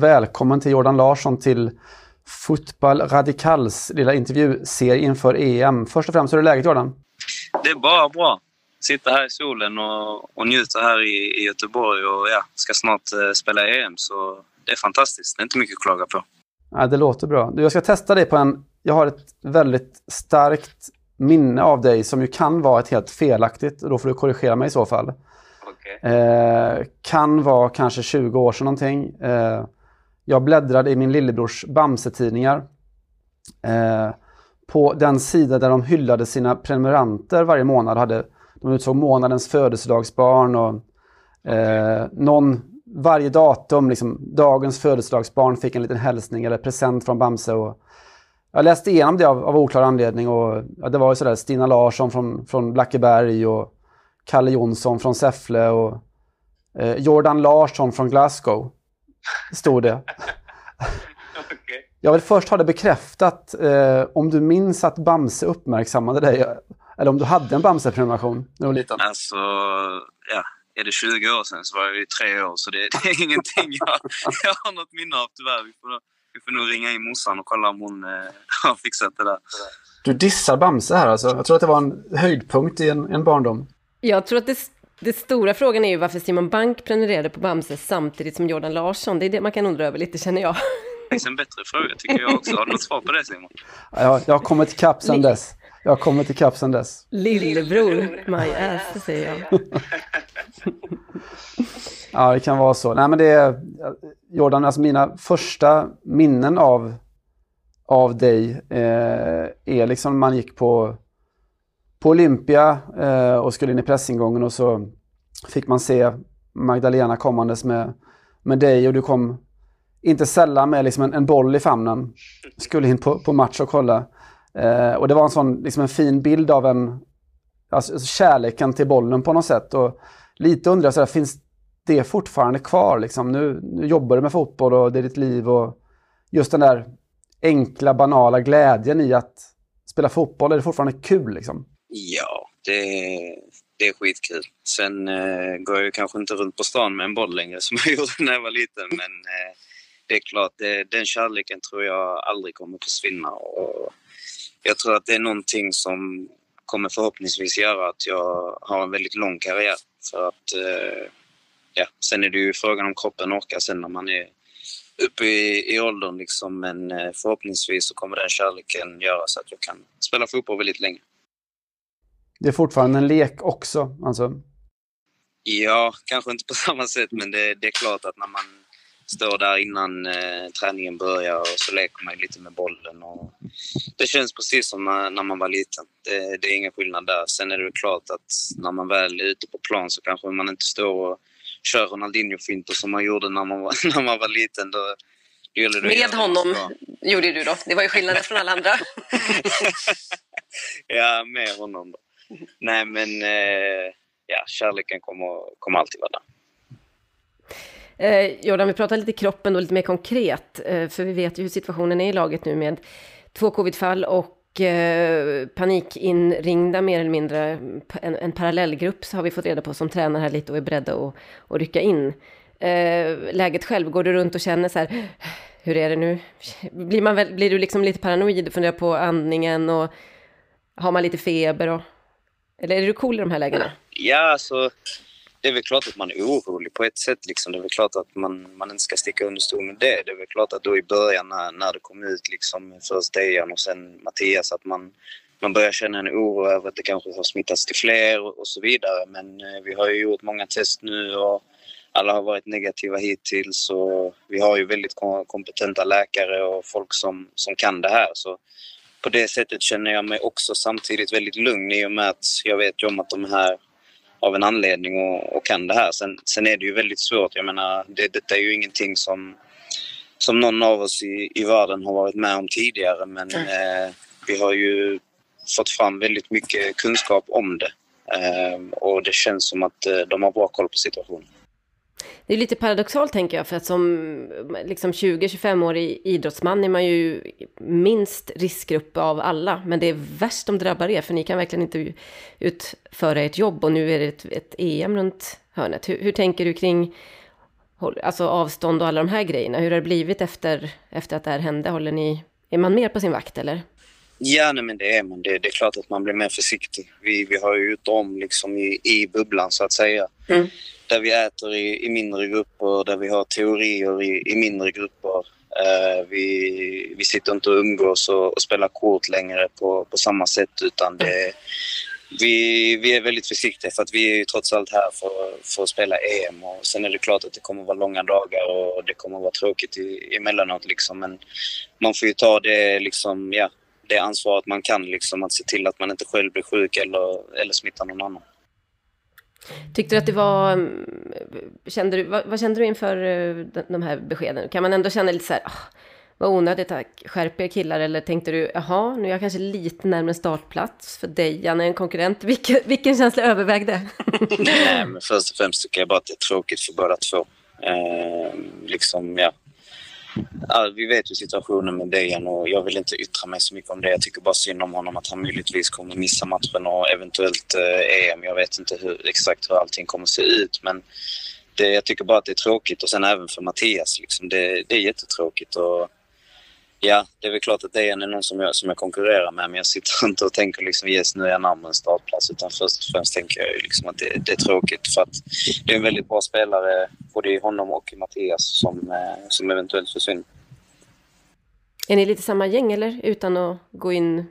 Välkommen till Jordan Larsson till Fotboll Radikals lilla intervjuserie inför EM. Först och främst, hur är läget Jordan? Det är bara bra. Sitter här i solen och, och njuter här i, i Göteborg och ja, ska snart eh, spela EM så det är fantastiskt. Det är inte mycket att klaga på. Ja, det låter bra. Du, jag ska testa dig på en... Jag har ett väldigt starkt minne av dig som ju kan vara ett helt felaktigt. Och då får du korrigera mig i så fall. Okay. Eh, kan vara kanske 20 år sedan någonting. Eh, jag bläddrade i min lillebrors Bamse-tidningar. Eh, på den sida där de hyllade sina prenumeranter varje månad. Hade, de utsåg månadens födelsedagsbarn och eh, någon, varje datum, liksom, dagens födelsedagsbarn fick en liten hälsning eller present från Bamse. Och jag läste igenom det av, av oklar anledning och ja, det var ju sådär Stina Larsson från, från Blackeberg och Kalle Jonsson från Säffle och eh, Jordan Larsson från Glasgow stod det. okay. Jag vill först ha det bekräftat eh, om du minns att Bamse uppmärksammade dig. Eller om du hade en Bamse-prenumeration när du var liten. Alltså, ja. Är det 20 år sedan så var jag ju tre år så det, det är ingenting jag, jag har något minne av tyvärr. Vi får, vi får nog ringa in morsan och kolla om hon eh, har fixat det där. Du dissar Bamse här alltså. Jag tror att det var en höjdpunkt i en, en barndom. Jag tror att det det stora frågan är ju varför Simon Bank prenumererade på Bamse samtidigt som Jordan Larsson. Det är det man kan undra över lite, känner jag. Det finns en bättre fråga tycker jag också. Har du något svar på det Simon? Ja, jag har kommit ikapp sedan dess. Jag har kommit ikapp sedan dess. Lillebror, my ass, säger jag. ja, det kan vara så. Nej, men det är, Jordan, alltså mina första minnen av, av dig eh, är liksom man gick på på Olympia eh, och skulle in i pressingången och så fick man se Magdalena kommandes med, med dig och du kom inte sällan med liksom en, en boll i famnen. Skulle in på, på match och kolla. Eh, och det var en sån liksom en fin bild av en alltså, alltså kärleken till bollen på något sätt. Och lite undrar jag, finns det är fortfarande kvar? Liksom? Nu, nu jobbar du med fotboll och det är ditt liv. och Just den där enkla, banala glädjen i att spela fotboll, är det fortfarande kul? Liksom? Ja, det, det är skitkul. Sen eh, går jag ju kanske inte runt på stan med en boll längre som jag gjorde när jag var liten. Men eh, det är klart, det, den kärleken tror jag aldrig kommer försvinna. Och jag tror att det är någonting som kommer förhoppningsvis göra att jag har en väldigt lång karriär. För att, eh, ja, sen är det ju frågan om kroppen orkar sen när man är uppe i, i åldern. Liksom. Men eh, förhoppningsvis så kommer den kärleken göra så att jag kan spela fotboll väldigt länge. Det är fortfarande en lek också, alltså? Ja, kanske inte på samma sätt, men det, det är klart att när man står där innan eh, träningen börjar och så leker man lite med bollen. Och det känns precis som när, när man var liten. Det, det, är ingen skillnad där. Sen är det klart att när man väl är ute på plan så kanske man inte står och kör Ronaldinho-finter som man gjorde när man var, när man var liten. Då, det med honom gjorde du då. Det var ju skillnaden från alla andra. ja, med honom då. Nej, men eh, ja, kärleken kommer, kommer alltid vara där. Eh, Jordan, vi pratar lite kroppen då, lite mer konkret, eh, för vi vet ju hur situationen är i laget nu med två covidfall och eh, panikinringda mer eller mindre, en, en parallellgrupp så har vi fått reda på som tränar här lite och är beredda att, att rycka in. Eh, läget själv, går du runt och känner så här, hur är det nu? Blir, man väl, blir du liksom lite paranoid och funderar på andningen och har man lite feber? Och, eller är du cool i de här lägena? Ja, alltså, det är väl klart att man är orolig på ett sätt. Liksom. Det är väl klart att man, man inte ska sticka under stol med det. Det är väl klart att då i början när, när det kom ut liksom, först Dejan och sen Mattias att man, man börjar känna en oro över att det kanske har smittats till fler och, och så vidare. Men eh, vi har ju gjort många test nu och alla har varit negativa hittills och vi har ju väldigt kompetenta läkare och folk som, som kan det här. Så på det sättet känner jag mig också samtidigt väldigt lugn i och med att jag vet ju om att de här av en anledning och, och kan det här. Sen, sen, är det ju väldigt svårt. Jag menar, det, detta är ju ingenting som, som någon av oss i, i världen har varit med om tidigare men mm. eh, vi har ju fått fram väldigt mycket kunskap om det. Eh, och det känns som att eh, de har bra koll på situationen. Det är lite paradoxalt tänker jag, för att som liksom 20-25-årig idrottsman är man ju minst riskgrupp av alla. Men det är värst de drabbar er, för ni kan verkligen inte utföra ert jobb och nu är det ett, ett EM runt hörnet. Hur, hur, tänker du kring alltså avstånd och alla de här grejerna? Hur har det blivit efter, efter att det här hände? Håller ni, är man mer på sin vakt eller? Ja, nej, men det är man. Det, det, är klart att man blir mer försiktig. Vi, vi har ju gjort om liksom i, i bubblan så att säga. Mm. Där vi äter i, i mindre grupper, där vi har teorier i, i mindre grupper. Uh, vi, vi sitter inte och umgås och, och spelar kort längre på, på samma sätt utan det, vi, vi är väldigt försiktiga för att vi är ju trots allt här för, för att spela EM och sen är det klart att det kommer att vara långa dagar och det kommer att vara tråkigt i, emellanåt liksom men man får ju ta det liksom, ja, det ansvaret man kan liksom att se till att man inte själv blir sjuk eller, eller smittar någon annan. Tyckte du att det var... Mm, kände du, vad, vad kände du inför eh, de här beskeden? Kan man ändå känna lite så här, oh, vad onödigt, skärp er killar, eller tänkte du, jaha, nu är jag kanske lite närmare startplats för Dejan är en konkurrent. Vilken, vilken känsla övervägde? Nej, men först och främst tycker jag bara att det är tråkigt för båda två. Eh, liksom, Ja, vi vet ju situationen med Dejan och jag vill inte yttra mig så mycket om det. Jag tycker bara synd om honom att han möjligtvis kommer missa matchen och eventuellt eh, EM. Jag vet inte hur, exakt hur allting kommer se ut men det, jag tycker bara att det är tråkigt och sen även för Mattias. Liksom, det, det är jättetråkigt. Och, Ja, det är väl klart att det är någon som jag, som jag konkurrerar med, men jag sitter inte och tänker liksom yes, nu är jag närmare en startplats. Utan först och främst tänker jag liksom att det, det, är tråkigt för att det är en väldigt bra spelare, både i honom och i Mattias, som, eh, som eventuellt försvinner. Är ni lite samma gäng eller? Utan att gå in...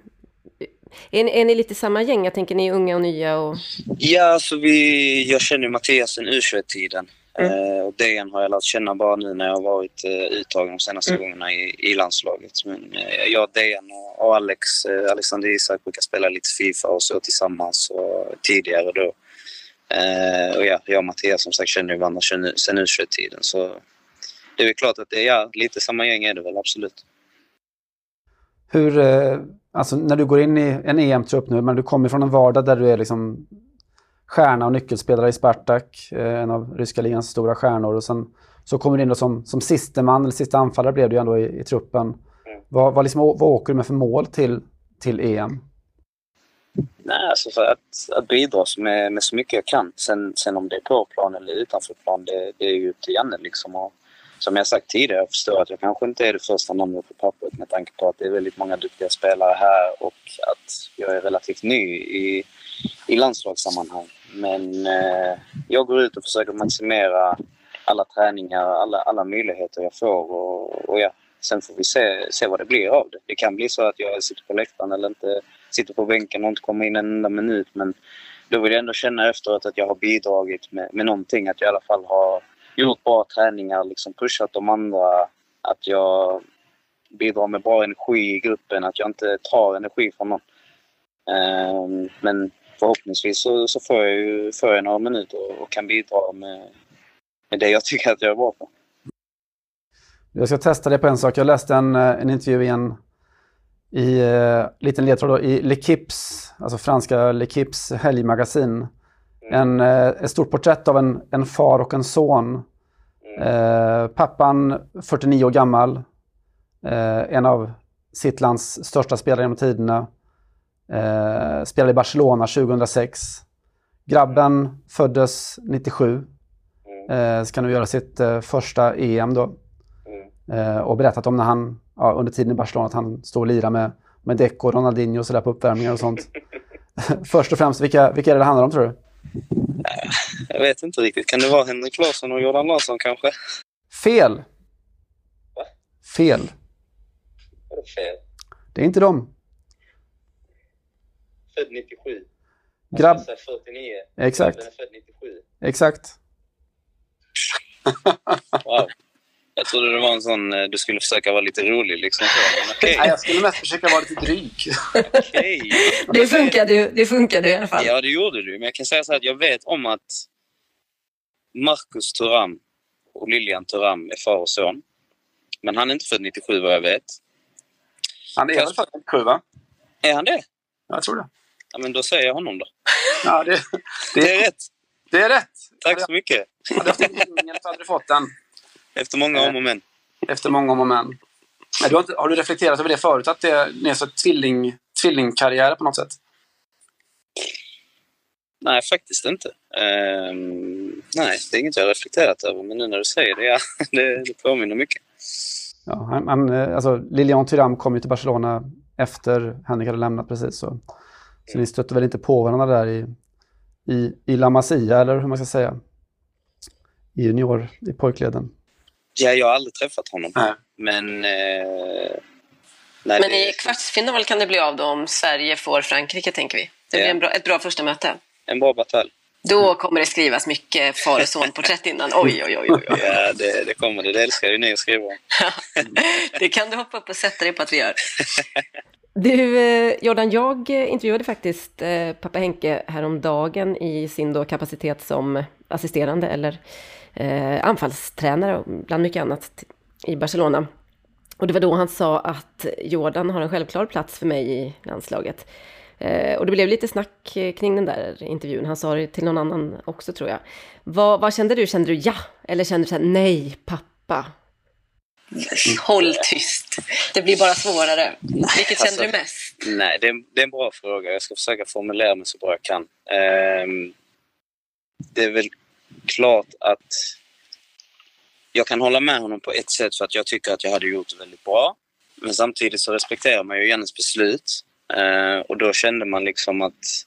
Är ni, är ni lite samma gäng? Jag tänker ni är unga och nya och... Ja, alltså vi, jag känner Mattias sen U21-tiden. Mm. Och Dejan har jag lärt känna bara nu när jag har varit uh, uttagen de senaste mm. gångerna i, i landslaget. Men uh, jag, Dejan och, Alex, Alexander Isak brukar spela lite Fifa och så tillsammans och, tidigare då. och ja, jag och Mattias som sagt känner ju varandra sen U21-tiden så det är väl klart att det är ja, lite samma gäng är det väl absolut. Hur, alltså när du går in i en EM-trupp nu, men du kommer från en vardag där du är liksom stjärna och nyckelspelare i Spartak, eh, en av ryska ligans stora stjärnor. Och sen så kommer du in som, som siste man, eller sista anfallare blev du ändå i, i truppen. Mm. Vad, vad, liksom, vad åker du med för mål till, till EM? Nej, alltså att, att bidra med, med så mycket jag kan. Sen, sen om det är på plan eller utanför plan, det, det är ju upp till Janne liksom. Och som jag sagt tidigare, jag förstår att jag kanske inte är det första namnet på pappret med tanke på att det är väldigt många duktiga spelare här och att jag är relativt ny i, i landslagssammanhang. Men eh, jag går ut och försöker maximera alla träningar, alla, alla möjligheter jag får. Och, och ja, sen får vi se, se vad det blir av det. Det kan bli så att jag sitter på läktaren eller inte sitter på bänken och inte kommer in en enda minut. Men då vill jag ändå känna efteråt att jag har bidragit med, med någonting. Att jag i alla fall har gjort bra träningar, liksom pushat de andra. Att jag bidrar med bra energi i gruppen, att jag inte tar energi från någon. Um, men förhoppningsvis så, så får, jag ju, får jag några minuter och kan bidra med, med det jag tycker att jag är bra på. Jag ska testa det på en sak. Jag läste en, eh, en intervju i en i, uh, liten ledtråd då, i L'Equips, alltså franska L'Equips helgmagasin. Mm. En, uh, ett stort porträtt av en, en far och en son. Mm. Uh, pappan, 49 år gammal, en av sitt lands största spelare genom tiderna. Eh, spelade i Barcelona 2006. Grabben föddes 97. Mm. Eh, ska nu göra sitt eh, första EM då. Mm. Eh, och berättat om när han, ja, under tiden i Barcelona, att han stod och lirade med, med Deco, Ronaldinho och sådär på uppvärmningar och sånt. Först och främst, vilka, vilka är det det handlar om tror du? Jag vet inte riktigt. Kan det vara Henrik Larsson och Jordan Larsson kanske? Fel! Va? Fel. Vadå fel? Det är inte dem född 97. Grabb... 49. Exakt. Den är född 97. Exakt. wow. Jag trodde det var en sån, eh, du skulle försöka vara lite rolig liksom. Okay. Nej, jag skulle mest försöka vara lite dryg. okay. Det funkade ju det funkade i alla fall. Ja, det gjorde du. Men jag kan säga så att jag vet om att Marcus Thuram och Lilian Thuram är far och son. Men han är inte född 97 vad jag vet. Han är väl född 97 va? Är han det? Jag tror det. Ja, men då säger jag honom då. Ja, det, det, det är rätt. Det är rätt! Tack så mycket. Hade du haft en jingel så hade du fått den. Efter många om och men. Efter många om och men. Men du har, inte, har du reflekterat över det förut? Att det är så tvilling, tvillingkarriär på något sätt? Nej, faktiskt inte. Um, nej, det är inget jag har reflekterat över. Men nu när du säger det, ja, det, det påminner mycket. Ja, han, han, alltså, Lilian Thuram kom ju till Barcelona efter Henrik hade lämnat precis. Så, så ni stötte väl inte på varandra där i, i, i La Masia, eller hur man ska säga? I junior, i pojkleden. Ja, jag har aldrig träffat honom. Nej. Men... Eh, nej, men det... i kvartsfinal kan det bli av då om Sverige får Frankrike, tänker vi. Det blir en bra, ett bra första möte. En bra batalj. Då kommer det skrivas mycket far och son-porträtt innan. Oj, oj, oj. oj, oj. Ja, det, det kommer det. Det älskar ju ni att skriva Det kan du hoppa upp och sätta dig på att vi gör. Du, eh, Jordan, jag eh, intervjuade faktiskt eh, pappa Henke häromdagen i sin då kapacitet som assisterande eller eh, anfallstränare bland mycket annat i Barcelona. Och det var då han sa att Jordan har en självklar plats för mig i landslaget. Eh, och det blev lite snack kring den där intervjun. Han sa det till någon annan också tror jag. Vad, vad kände du? Kände du ja? Eller kände du så här, nej, pappa? Håll tyst. Det blir bara svårare. Vilket kände alltså, du mest? Nej, det är, det är, en bra fråga. Jag ska försöka formulera mig så bra jag kan. Um, det är väl klart att jag kan hålla med honom på ett sätt för att jag tycker att jag hade gjort det väldigt bra. Men samtidigt så respekterar man ju Jannes beslut. Uh, och då kände man liksom att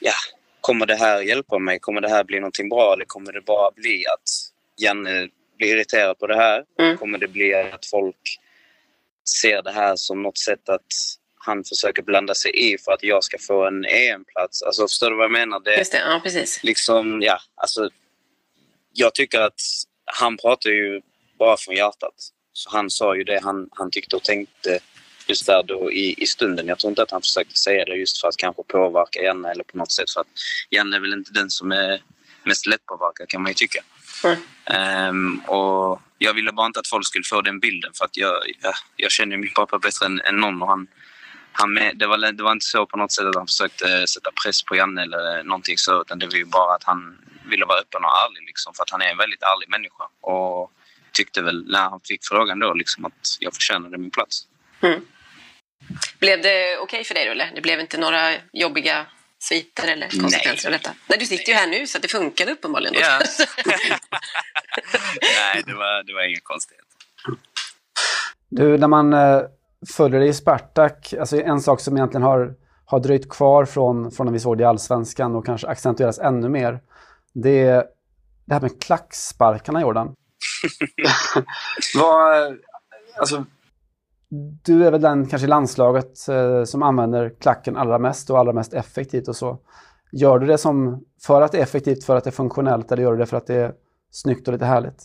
ja, kommer det här hjälpa mig? Kommer det här bli någonting bra eller kommer det bara bli att Janne blir irriterad på det här? Mm. Kommer det bli att folk ser det här som något sätt att han försöker blanda sig i för att jag ska få en EM-plats. Alltså, förstår du vad jag menar? Det, Just det, ja precis. Liksom, ja, alltså, jag tycker att han pratar ju bara från hjärtat. Så han sa ju det han, han tyckte och tänkte just där då i, i stunden. Jag tror inte att han försökte säga det just för att kanske påverka Janne eller på något sätt. För att Janne är väl inte den som är mest lättpåverkad kan man ju tycka. Mm. Um, och jag ville bara inte att folk skulle få den bilden för att jag, jag, jag känner min pappa bättre än, än någon och han, han med, det, var, det var inte så på något sätt att han försökte sätta press på Janne eller någonting så utan det var ju bara att han ville vara öppen och ärlig liksom för att han är en väldigt ärlig människa och tyckte väl när han fick frågan då liksom att jag förtjänade min plats. Mm. Blev det okej okay för dig då eller? Det blev inte några jobbiga sviter eller konsekvenser Nej. av detta? Nej, du sitter ju här nu så det funkade uppenbarligen. Ja. Nej, det var, det var ingen konstighet. Du, när man eh, följer dig i Spartak, alltså en sak som egentligen har, har dröjt kvar från, från när vi såg det i Allsvenskan och kanske accentueras ännu mer, det är det här med klacksparkarna, Jordan. Vad, alltså, du är väl den kanske i landslaget eh, som använder klacken allra mest och allra mest effektivt och så. Gör du det som för att det är effektivt, för att det är funktionellt eller gör du det för att det är snyggt och lite härligt?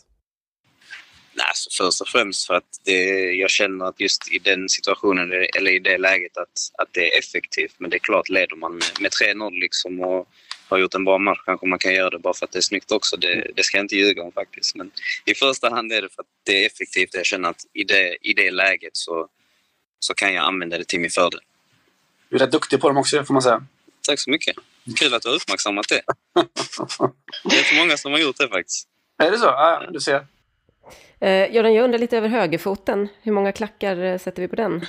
Nej, alltså först och främst för att det, jag känner att just i den situationen eller i det läget att, att det är effektivt. Men det är klart, leder man med, med 3-0 liksom och har gjort en bra match kanske man kan göra det bara för att det är snyggt också. Det, det ska jag inte ljuga om faktiskt. Men i första hand är det för att det är effektivt. Jag känner att i det, i det läget så, så kan jag använda det till min fördel. Du är rätt duktig på dem också får man säga. Tack så mycket. Kul att du har uppmärksammat det. Det är inte många som har gjort det faktiskt. Är det så? Ja, du ser. Eh, Göran, jag undrar lite över högerfoten. Hur många klackar eh, sätter vi på den?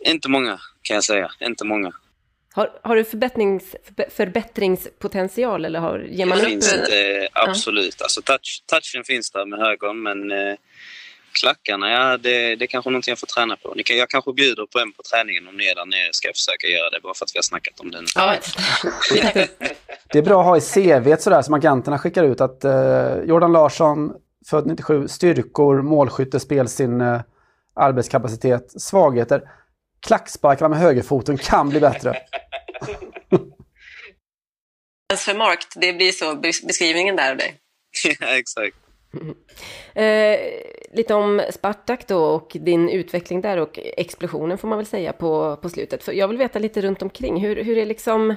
Inte många, kan jag säga. Inte många. Har, har du förbättrings, förbättringspotential eller har, ger man det upp? Finns det, absolut. Ja. Alltså touch, touchen finns där med högern men eh, klackarna, ja det, det är kanske någonting jag får träna på. Ni kan, jag kanske bjuder på en på träningen om ni är där nere ska jag försöka göra det bara för att vi har snackat om den. Ja. det är bra att ha i CV sådär som agenterna skickar ut att eh, Jordan Larsson, född 97, styrkor, målskytte, spelsinne, arbetskapacitet, svagheter klacksparkarna med högerfoten kan bli bättre. för markt, det blir så beskrivningen där av dig. ja, exakt. Eh, lite om Spartak då och din utveckling där och explosionen får man väl säga på, på slutet. För jag vill veta lite runt omkring. Hur, hur är liksom,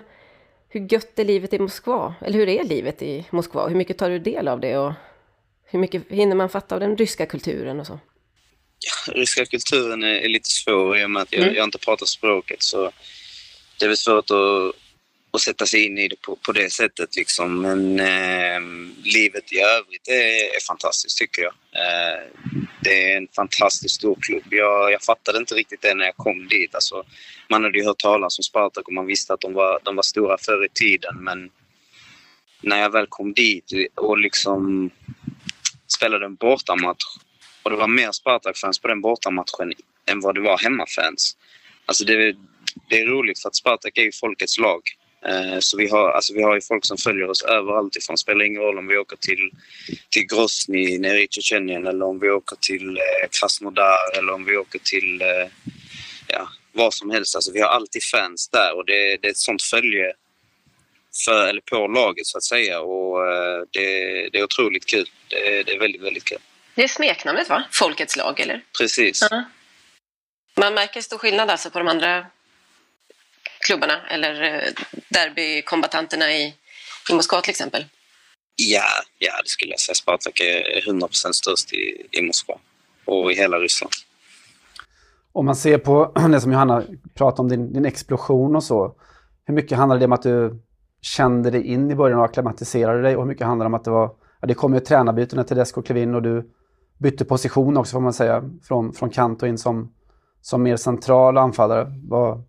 hur gött är livet i Moskva? Eller hur är livet i Moskva? Hur mycket tar du del av det och hur mycket hinner man fatta av den ryska kulturen och så? Ryska kulturen är, är, lite svår i och med att jag, mm. jag inte pratar språket så det är väl svårt att, och sätta sig in i det på, på det sättet. Liksom. Men eh, livet i övrigt är, är fantastiskt tycker jag. Eh, det är en fantastiskt stor klubb. Jag, jag fattade inte riktigt det när jag kom dit. Alltså, man hade ju hört talas om Spartak och man visste att de var, de var stora förr i tiden. Men när jag väl kom dit och liksom spelade en bortamatch och det var mer Spartak-fans på den bortamatchen än vad det var hemmafans. Alltså det, det är roligt för att Spartak är ju folkets lag. Eh, så vi har, alltså vi har ju folk som följer oss överallt ifrån. Det spelar ingen roll om vi åker till, till Grosny nere i Tjetjenien eller om vi åker till eh, Krasnodar eller om vi åker till eh, ja, vad som helst. Alltså vi har alltid fans där och det, det är ett sånt följe för, eller på laget så att säga och det, det är otroligt kul. Det, det, är väldigt, väldigt kul. Det är smeknamnet va? Folkets lag eller? Precis. -huh. Man märker stor skillnad alltså på de andra klubbarna eller eh, derbykombatanterna i, i Moskva till exempel? Ja, ja, det skulle jag säga. Spartak är 100 störst i, i Moskva och i hela Ryssland. Om man ser på det som Johanna pratade om, din, din explosion och så. Hur mycket handlar det om att du kände dig in i början och akklimatiserade dig och hur mycket handlar det om att det var, ja, det kom ju ett tränarbyte när Tedesco klev in och du bytte position också får man säga, från, från kant och in som, som mer central anfallare. Vad,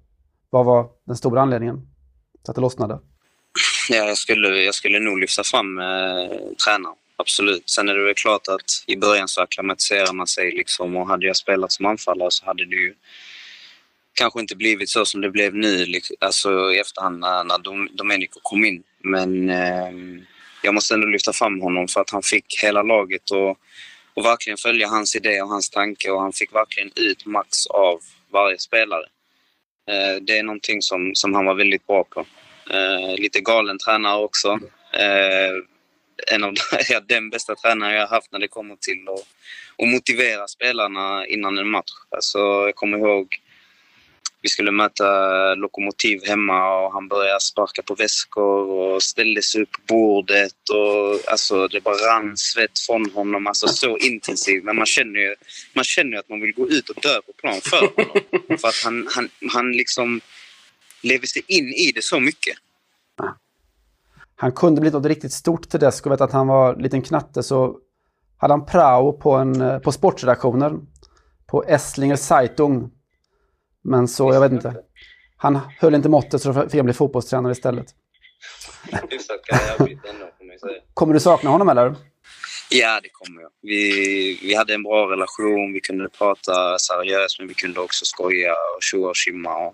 vad var den stora anledningen till att det lossnade? Ja, jag, skulle, jag skulle nog lyfta fram eh, tränaren, absolut. Sen är det väl klart att i början så akklimatiserar man sig liksom och hade jag spelat som anfallare så hade det ju kanske inte blivit så som det blev nu, liksom, alltså i efterhand när, när Domenico kom in. Men eh, jag måste ändå lyfta fram honom för att han fick hela laget och, och verkligen följa hans idé och hans tanke och han fick verkligen ut max av varje spelare. Eh, det är någonting som, som han var väldigt bra på. Eh, lite galen tränare också. Eh, en av ja, den bästa tränaren jag har haft när det kommer till att, motivera spelarna innan en match. Alltså, jag kommer ihåg vi skulle möta Lokomotiv hemma och han började sparka på väskor och ställde sig upp på bordet. Och, alltså, det bara rann svett från honom, alltså så intensivt. Men man känner ju man känner att man vill gå ut och dö på plan för honom. för att han, han, han liksom lever sig in i det så mycket. Han kunde bli något riktigt stort till dess. Jag vet att han var en liten knatte så hade han prao på, en, på sportredaktionen på Esslinger Zeitung men så, jag vet inte. Han höll inte måttet så då fick han bli fotbollstränare istället. Kommer du sakna honom eller? Ja, det kommer jag. Vi, vi hade en bra relation, vi kunde prata seriöst men vi kunde också skoja och tjoa och tjimma.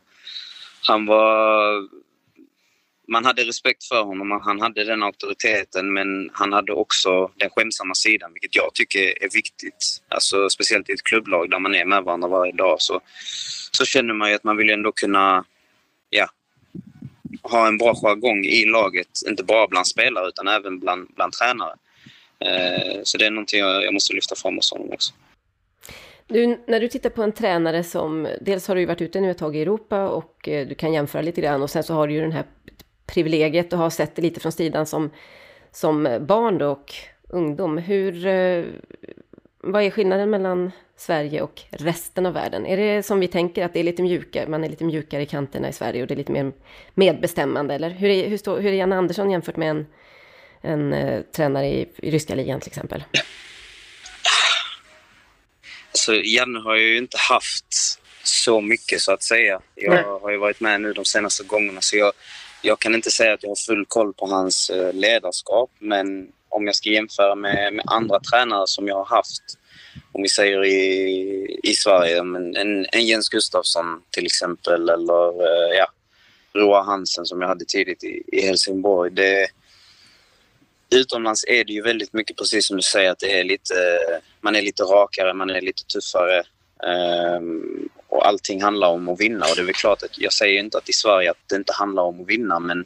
Han var... Man hade respekt för honom, han hade den auktoriteten men han hade också den skämsamma sidan vilket jag tycker är viktigt. Alltså, speciellt i ett klubblag där man är med varandra varje dag. Så så känner man ju att man vill ändå kunna ja, ha en bra jargong i laget. Inte bara bland spelare utan även bland, bland tränare. Eh, så det är någonting jag, jag måste lyfta fram hos honom också. Du, när du tittar på en tränare som, dels har du ju varit ute nu ett tag i Europa och eh, du kan jämföra lite grann och sen så har du ju den här privilegiet och har sett det lite från sidan som, som barn och ungdom. Hur, eh, vad är skillnaden mellan Sverige och resten av världen? Är det som vi tänker att det är lite mjukare, man är lite mjukare i kanterna i Sverige och det är lite mer medbestämmande? Eller hur är, hur stå, hur är Janne Andersson jämfört med en, en uh, tränare i, i ryska ligan till exempel? Alltså, Janne har ju inte haft så mycket så att säga. Jag Nej. har ju varit med nu de senaste gångerna så jag, jag kan inte säga att jag har full koll på hans eh, ledarskap men om jag ska jämföra med, med andra tränare som jag har haft om vi säger i, i Sverige, en, en Jens Gustafsson till exempel eller eh, ja, Roa Hansen som jag hade tidigt i, i Helsingborg. Det, utomlands är det ju väldigt mycket precis som du säger att det är lite, man är lite rakare, man är lite tuffare. Um, och allting handlar om att vinna och det är väl klart att jag säger inte att i Sverige att det inte handlar om att vinna men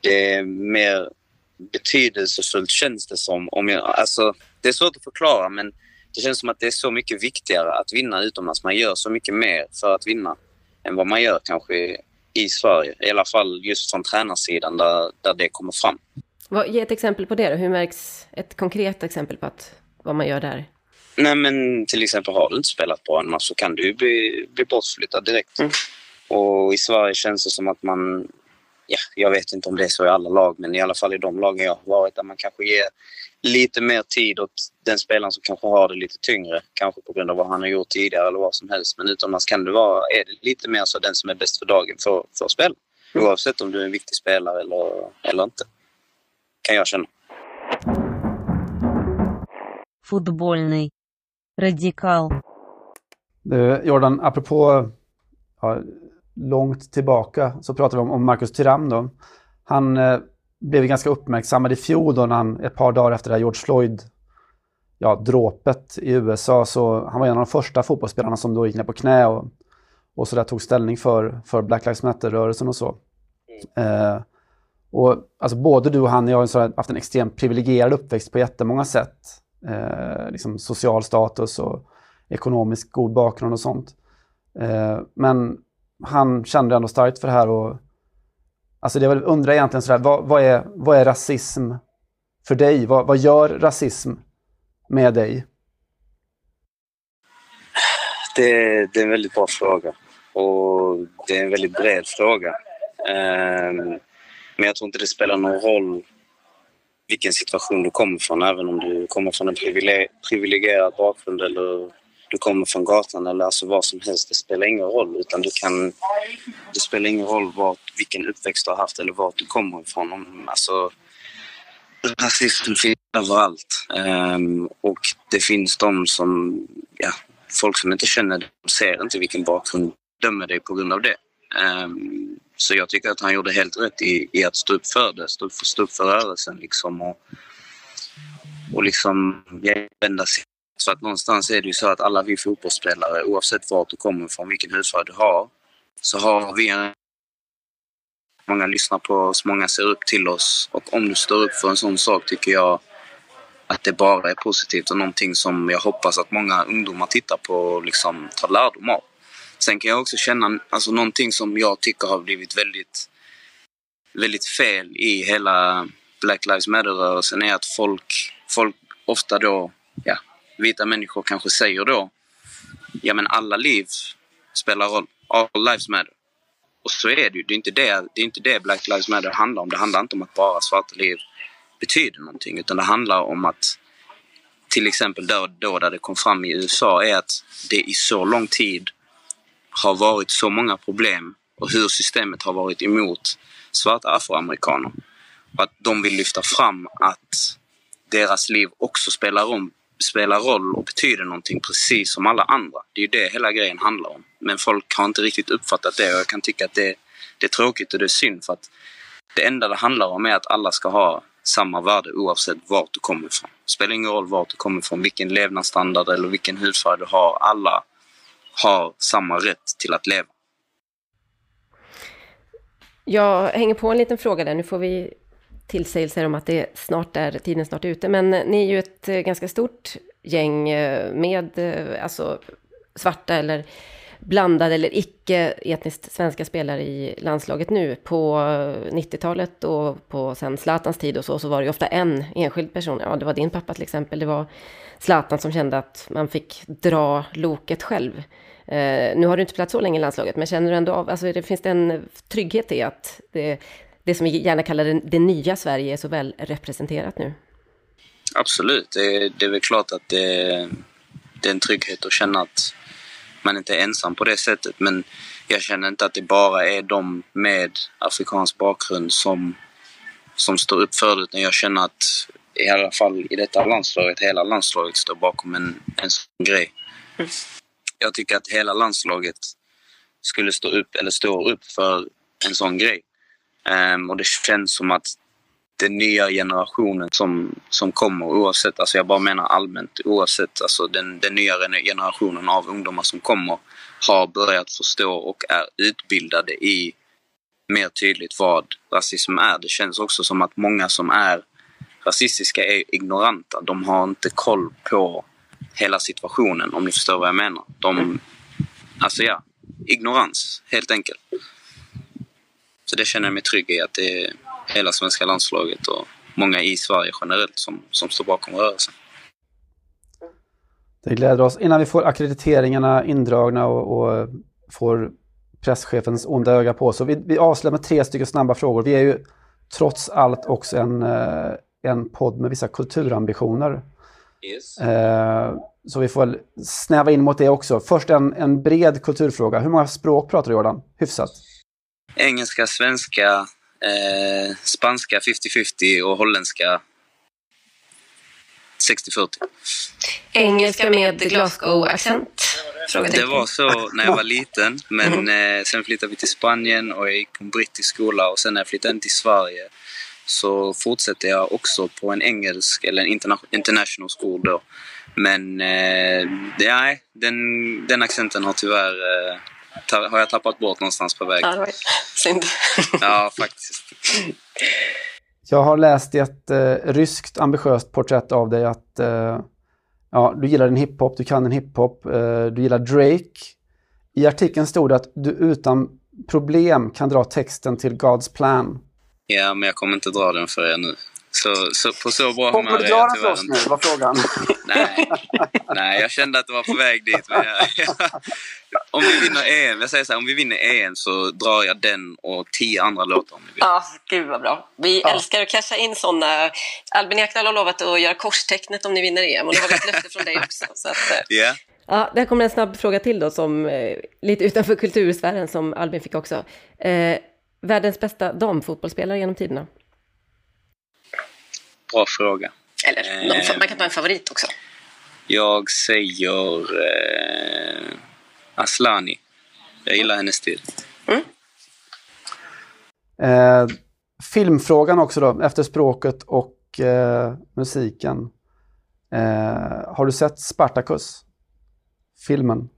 det är mer betydelsefullt känns det som. Om jag, alltså, det är svårt att förklara men det känns som att det är så mycket viktigare att vinna utomlands. Man gör så mycket mer för att vinna än vad man gör kanske i Sverige. I alla fall just från tränarsidan där, där det kommer fram. Ge ett exempel på det då. Hur märks ett konkret exempel på att, vad man gör där? Nej men till exempel har du inte spelat bra en match så kan du bli, bli bortflyttad direkt. Mm. Och i Sverige känns det som att man ja, jag vet inte om det är så i alla lag, men i alla fall i de lagen jag har varit där man kanske ger lite mer tid åt den spelaren som kanske har det lite tyngre. Kanske på grund av vad han har gjort tidigare eller vad som helst. Men utomlands kan det vara, är det lite mer så den som är bäst för dagen får, får spela. Oavsett om du är en viktig spelare eller, eller inte. Kan jag känna. Футбольный. Radikal. Du, Jordan, apropå ja, långt tillbaka så pratar vi om, om Marcus Thuram då. Han eh, blev ganska uppmärksammad i fjol då när han ett par dagar efter det här George Floyd ja, dråpet i USA så han var en av de första fotbollsspelarna som då gick ner på knä och, och så där tog ställning för, för Black Lives Matter-rörelsen och så. Eh, och alltså både du och han, jag har haft en extremt privilegierad uppväxt på jättemånga sätt. Eh, liksom social status och ekonomisk god bakgrund och sånt. Eh, men han kände ändå starkt för det här och alltså det jag undrar egentligen sådär, vad, vad, är, vad är rasism för dig? Vad, vad gör rasism med dig? Det, det, är en väldigt bra fråga och det är en väldigt bred fråga. Um, men jag tror inte det spelar någon roll vilken situation du kommer från, även om du kommer från en privilegierad bakgrund eller du kommer från gatan eller alltså vad som helst. Det spelar ingen roll. Utan du kan, det spelar ingen roll vart, vilken uppväxt du har haft eller vart du kommer ifrån. Alltså, rasism finns överallt. Um, och det finns de som, ja, folk som inte känner dig, de ser inte vilken bakgrund dömer dig på grund av det. Um, så jag tycker att han gjorde helt rätt i, i att stå upp för det, stå, stå upp för rörelsen liksom och, och liksom vända sig. Så att någonstans är det ju så att alla vi fotbollsspelare, oavsett vart du kommer ifrån, vilken hudfärg du har, så har vi en Många lyssnar på oss, många ser upp till oss och om du står upp för en sån sak tycker jag att det bara är positivt och någonting som jag hoppas att många ungdomar tittar på och liksom tar lärdom av. Sen kan jag också känna, alltså någonting som jag tycker har blivit väldigt, väldigt fel i hela Black Lives Matter-rörelsen är att folk, folk ofta då, ja, vita människor kanske säger då, ja men alla liv spelar roll, all lives matter. Och så är det ju, det är inte det, det, är inte det Black Lives Matter handlar om. Det handlar inte om att bara svarta liv betyder någonting, utan det handlar om att till exempel då, då där det kom fram i USA är att det i så lång tid har varit så många problem och hur systemet har varit emot svarta afroamerikaner. Och att de vill lyfta fram att deras liv också spelar, om, spelar roll och betyder någonting precis som alla andra. Det är ju det hela grejen handlar om. Men folk har inte riktigt uppfattat det och jag kan tycka att det, det är tråkigt och det är synd för att det enda det handlar om är att alla ska ha samma värde oavsett vart du kommer ifrån. Det spelar ingen roll vart du kommer ifrån, vilken levnadsstandard eller vilken hudfärg du har. Alla har samma rätt till att leva. Jag hänger på en liten fråga där. Nu får vi tillsägelser om att det snart är, tiden snart är ute. Men ni är ju ett eh, ganska stort gäng eh, med eh, alltså, svarta eller blandade eller icke etniskt svenska spelare i landslaget nu. På 90-talet och på sen Zlatans tid och så, så var det ju ofta en enskild person. Ja, det var din pappa till exempel. Det var Zlatan som kände att man fick dra loket själv. Eh, nu har du inte spelat så länge i landslaget, men känner du ändå av, alltså det finns det en trygghet i att det, det som vi gärna kallar det, det nya Sverige är så väl representerat nu? Absolut, det, det är väl klart att det, det är en trygghet att känna att man inte är ensam på det sättet. Men jag känner inte att det bara är de med afrikansk bakgrund som, som står upp för det. Utan jag känner att i alla fall i detta landslaget, hela landslaget står bakom en, en sån grej. Mm. Jag tycker att hela landslaget skulle stå upp, eller står upp för en sån grej. Um, och det känns som att den nya generationen som, som kommer oavsett, alltså jag bara menar allmänt, oavsett alltså den, den nya generationen av ungdomar som kommer har börjat förstå och är utbildade i mer tydligt vad rasism är. Det känns också som att många som är rasistiska är ignoranta. De har inte koll på hela situationen om ni förstår vad jag menar. De, alltså ja, ignorans helt enkelt. Så det känner jag mig trygg i att det är hela svenska landslaget och många i Sverige generellt som, som står bakom rörelsen. Det gläder oss. Innan vi får akkrediteringarna indragna och, och får presschefens onda öga på. Så vi, vi avslutar med tre stycken snabba frågor. Vi är ju trots allt också en, eh, en podd med vissa kulturambitioner. Yes. Eh, så vi får väl snäva in mot det också. Först en, en bred kulturfråga. Hur många språk pratar du Jordan? Hyfsat. Engelska, svenska, eh, spanska 50-50 och holländska 60-40. Engelska med Glasgow-accent? Det var så när jag var liten, men eh, sen flyttade vi till Spanien och jag gick på en brittisk skola och sen när jag flyttade in till Sverige så fortsatte jag också på en engelsk eller en interna international school då. Men eh, nej, den, den accenten har tyvärr eh, ta, har jag tappat bort någonstans på vägen. Ja, synd. Ja, faktiskt. Jag har läst i ett eh, ryskt ambitiöst porträtt av dig att eh, ja, du gillar en hiphop, du kan en hiphop, eh, du gillar Drake. I artikeln stod det att du utan problem kan dra texten till God's plan. Ja, men jag kommer inte dra den för er nu. Så, så på så bra humör du är jag tyvärr oss inte. nu, var frågan. Nej, nej, jag kände att det var på väg dit. Men jag, om vi vinner EM, jag säger så här, om vi vinner EM så drar jag den och tio andra låtar om ni vill. Ja, gud vad bra. Vi Ja. älskar att casha in sådana. Albin Ekdal har lovat att göra korstecknet om ni vinner EM och det har vi ett löfte från dig också. Så att. Ja, Ja, där kommer en snabb fråga till då, som eh, lite utanför kultursfären som Albin fick också. Eh, världens bästa damfotbollsspelare genom tiderna? bra fråga. Eller fa- man kan ta en favorit också. Jag säger eh, Aslani. Jag gillar hennes stil. Eh, filmfrågan också då, efter språket och eh, musiken. Eh, har du sett Spartacus? Filmen?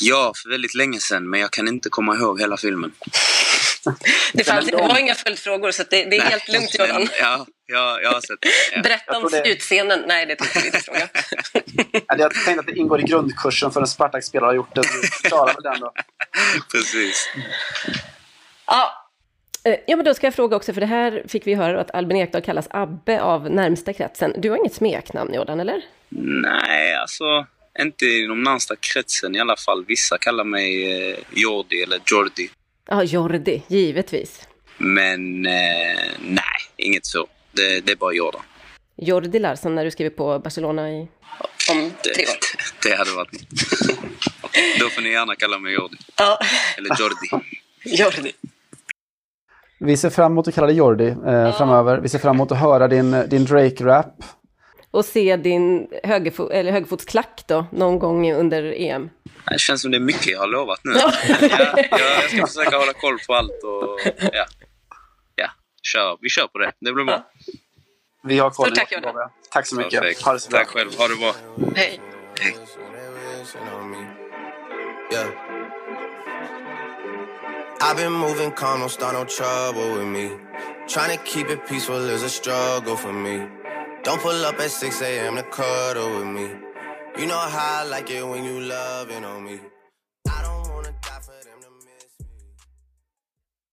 Ja, för väldigt länge sedan, men jag kan inte komma ihåg hela filmen. Det, fanns- det var inga följdfrågor så det, det Nej, men, ja, ja, jag har sett. Ja. Berätta Jag det- slutscenen. Nej, det tycker vi inte fråga. Jag tänkte att det ingår i grundkursen för en Spartak-spelare har gjort det. Du klarar väl den då? Precis. Ja. Eh, Ja, men då ska jag fråga också, för det här fick vi höra att Albin Ekdal kallas Abbe av närmsta kretsen. Du har inget smeknamn, Jordan, eller? Nej, alltså inte i de närmsta kretsen i alla fall. Vissa kallar mig eh, Jordi eller Jordi. Ja, Jordi, givetvis. Men eh, nej, inget så. Det, det är bara Jordan. Jordi Larsson när du skriver på Barcelona i... Om Det, det hade varit. Då får ni gärna kalla mig Jordi. Ja, Eller Jordi. Jordi. Vi ser fram emot att kalla dig Jordi eh, framöver. Vi ser fram emot att höra din, din Drake-rap. Och se din högerfo- eller högerfotsklack då, någon gång under EM. Det känns som det är mycket jag har lovat nu. Ja, ja, jag ska försöka hålla koll på allt och ja. Ja, kör. vi kör på det. Det blir bra. Vi har koll. Tack. Tack så mycket. Perfekt. Ha det så bra. Tack själv. Ha det bra. Hej. Hej. I've been moving calm, don't start no trouble with me. Trying to keep it peaceful is a struggle for me. Don't pull up at 6 a.m. to cuddle with me. You know how I like it when you loving on me.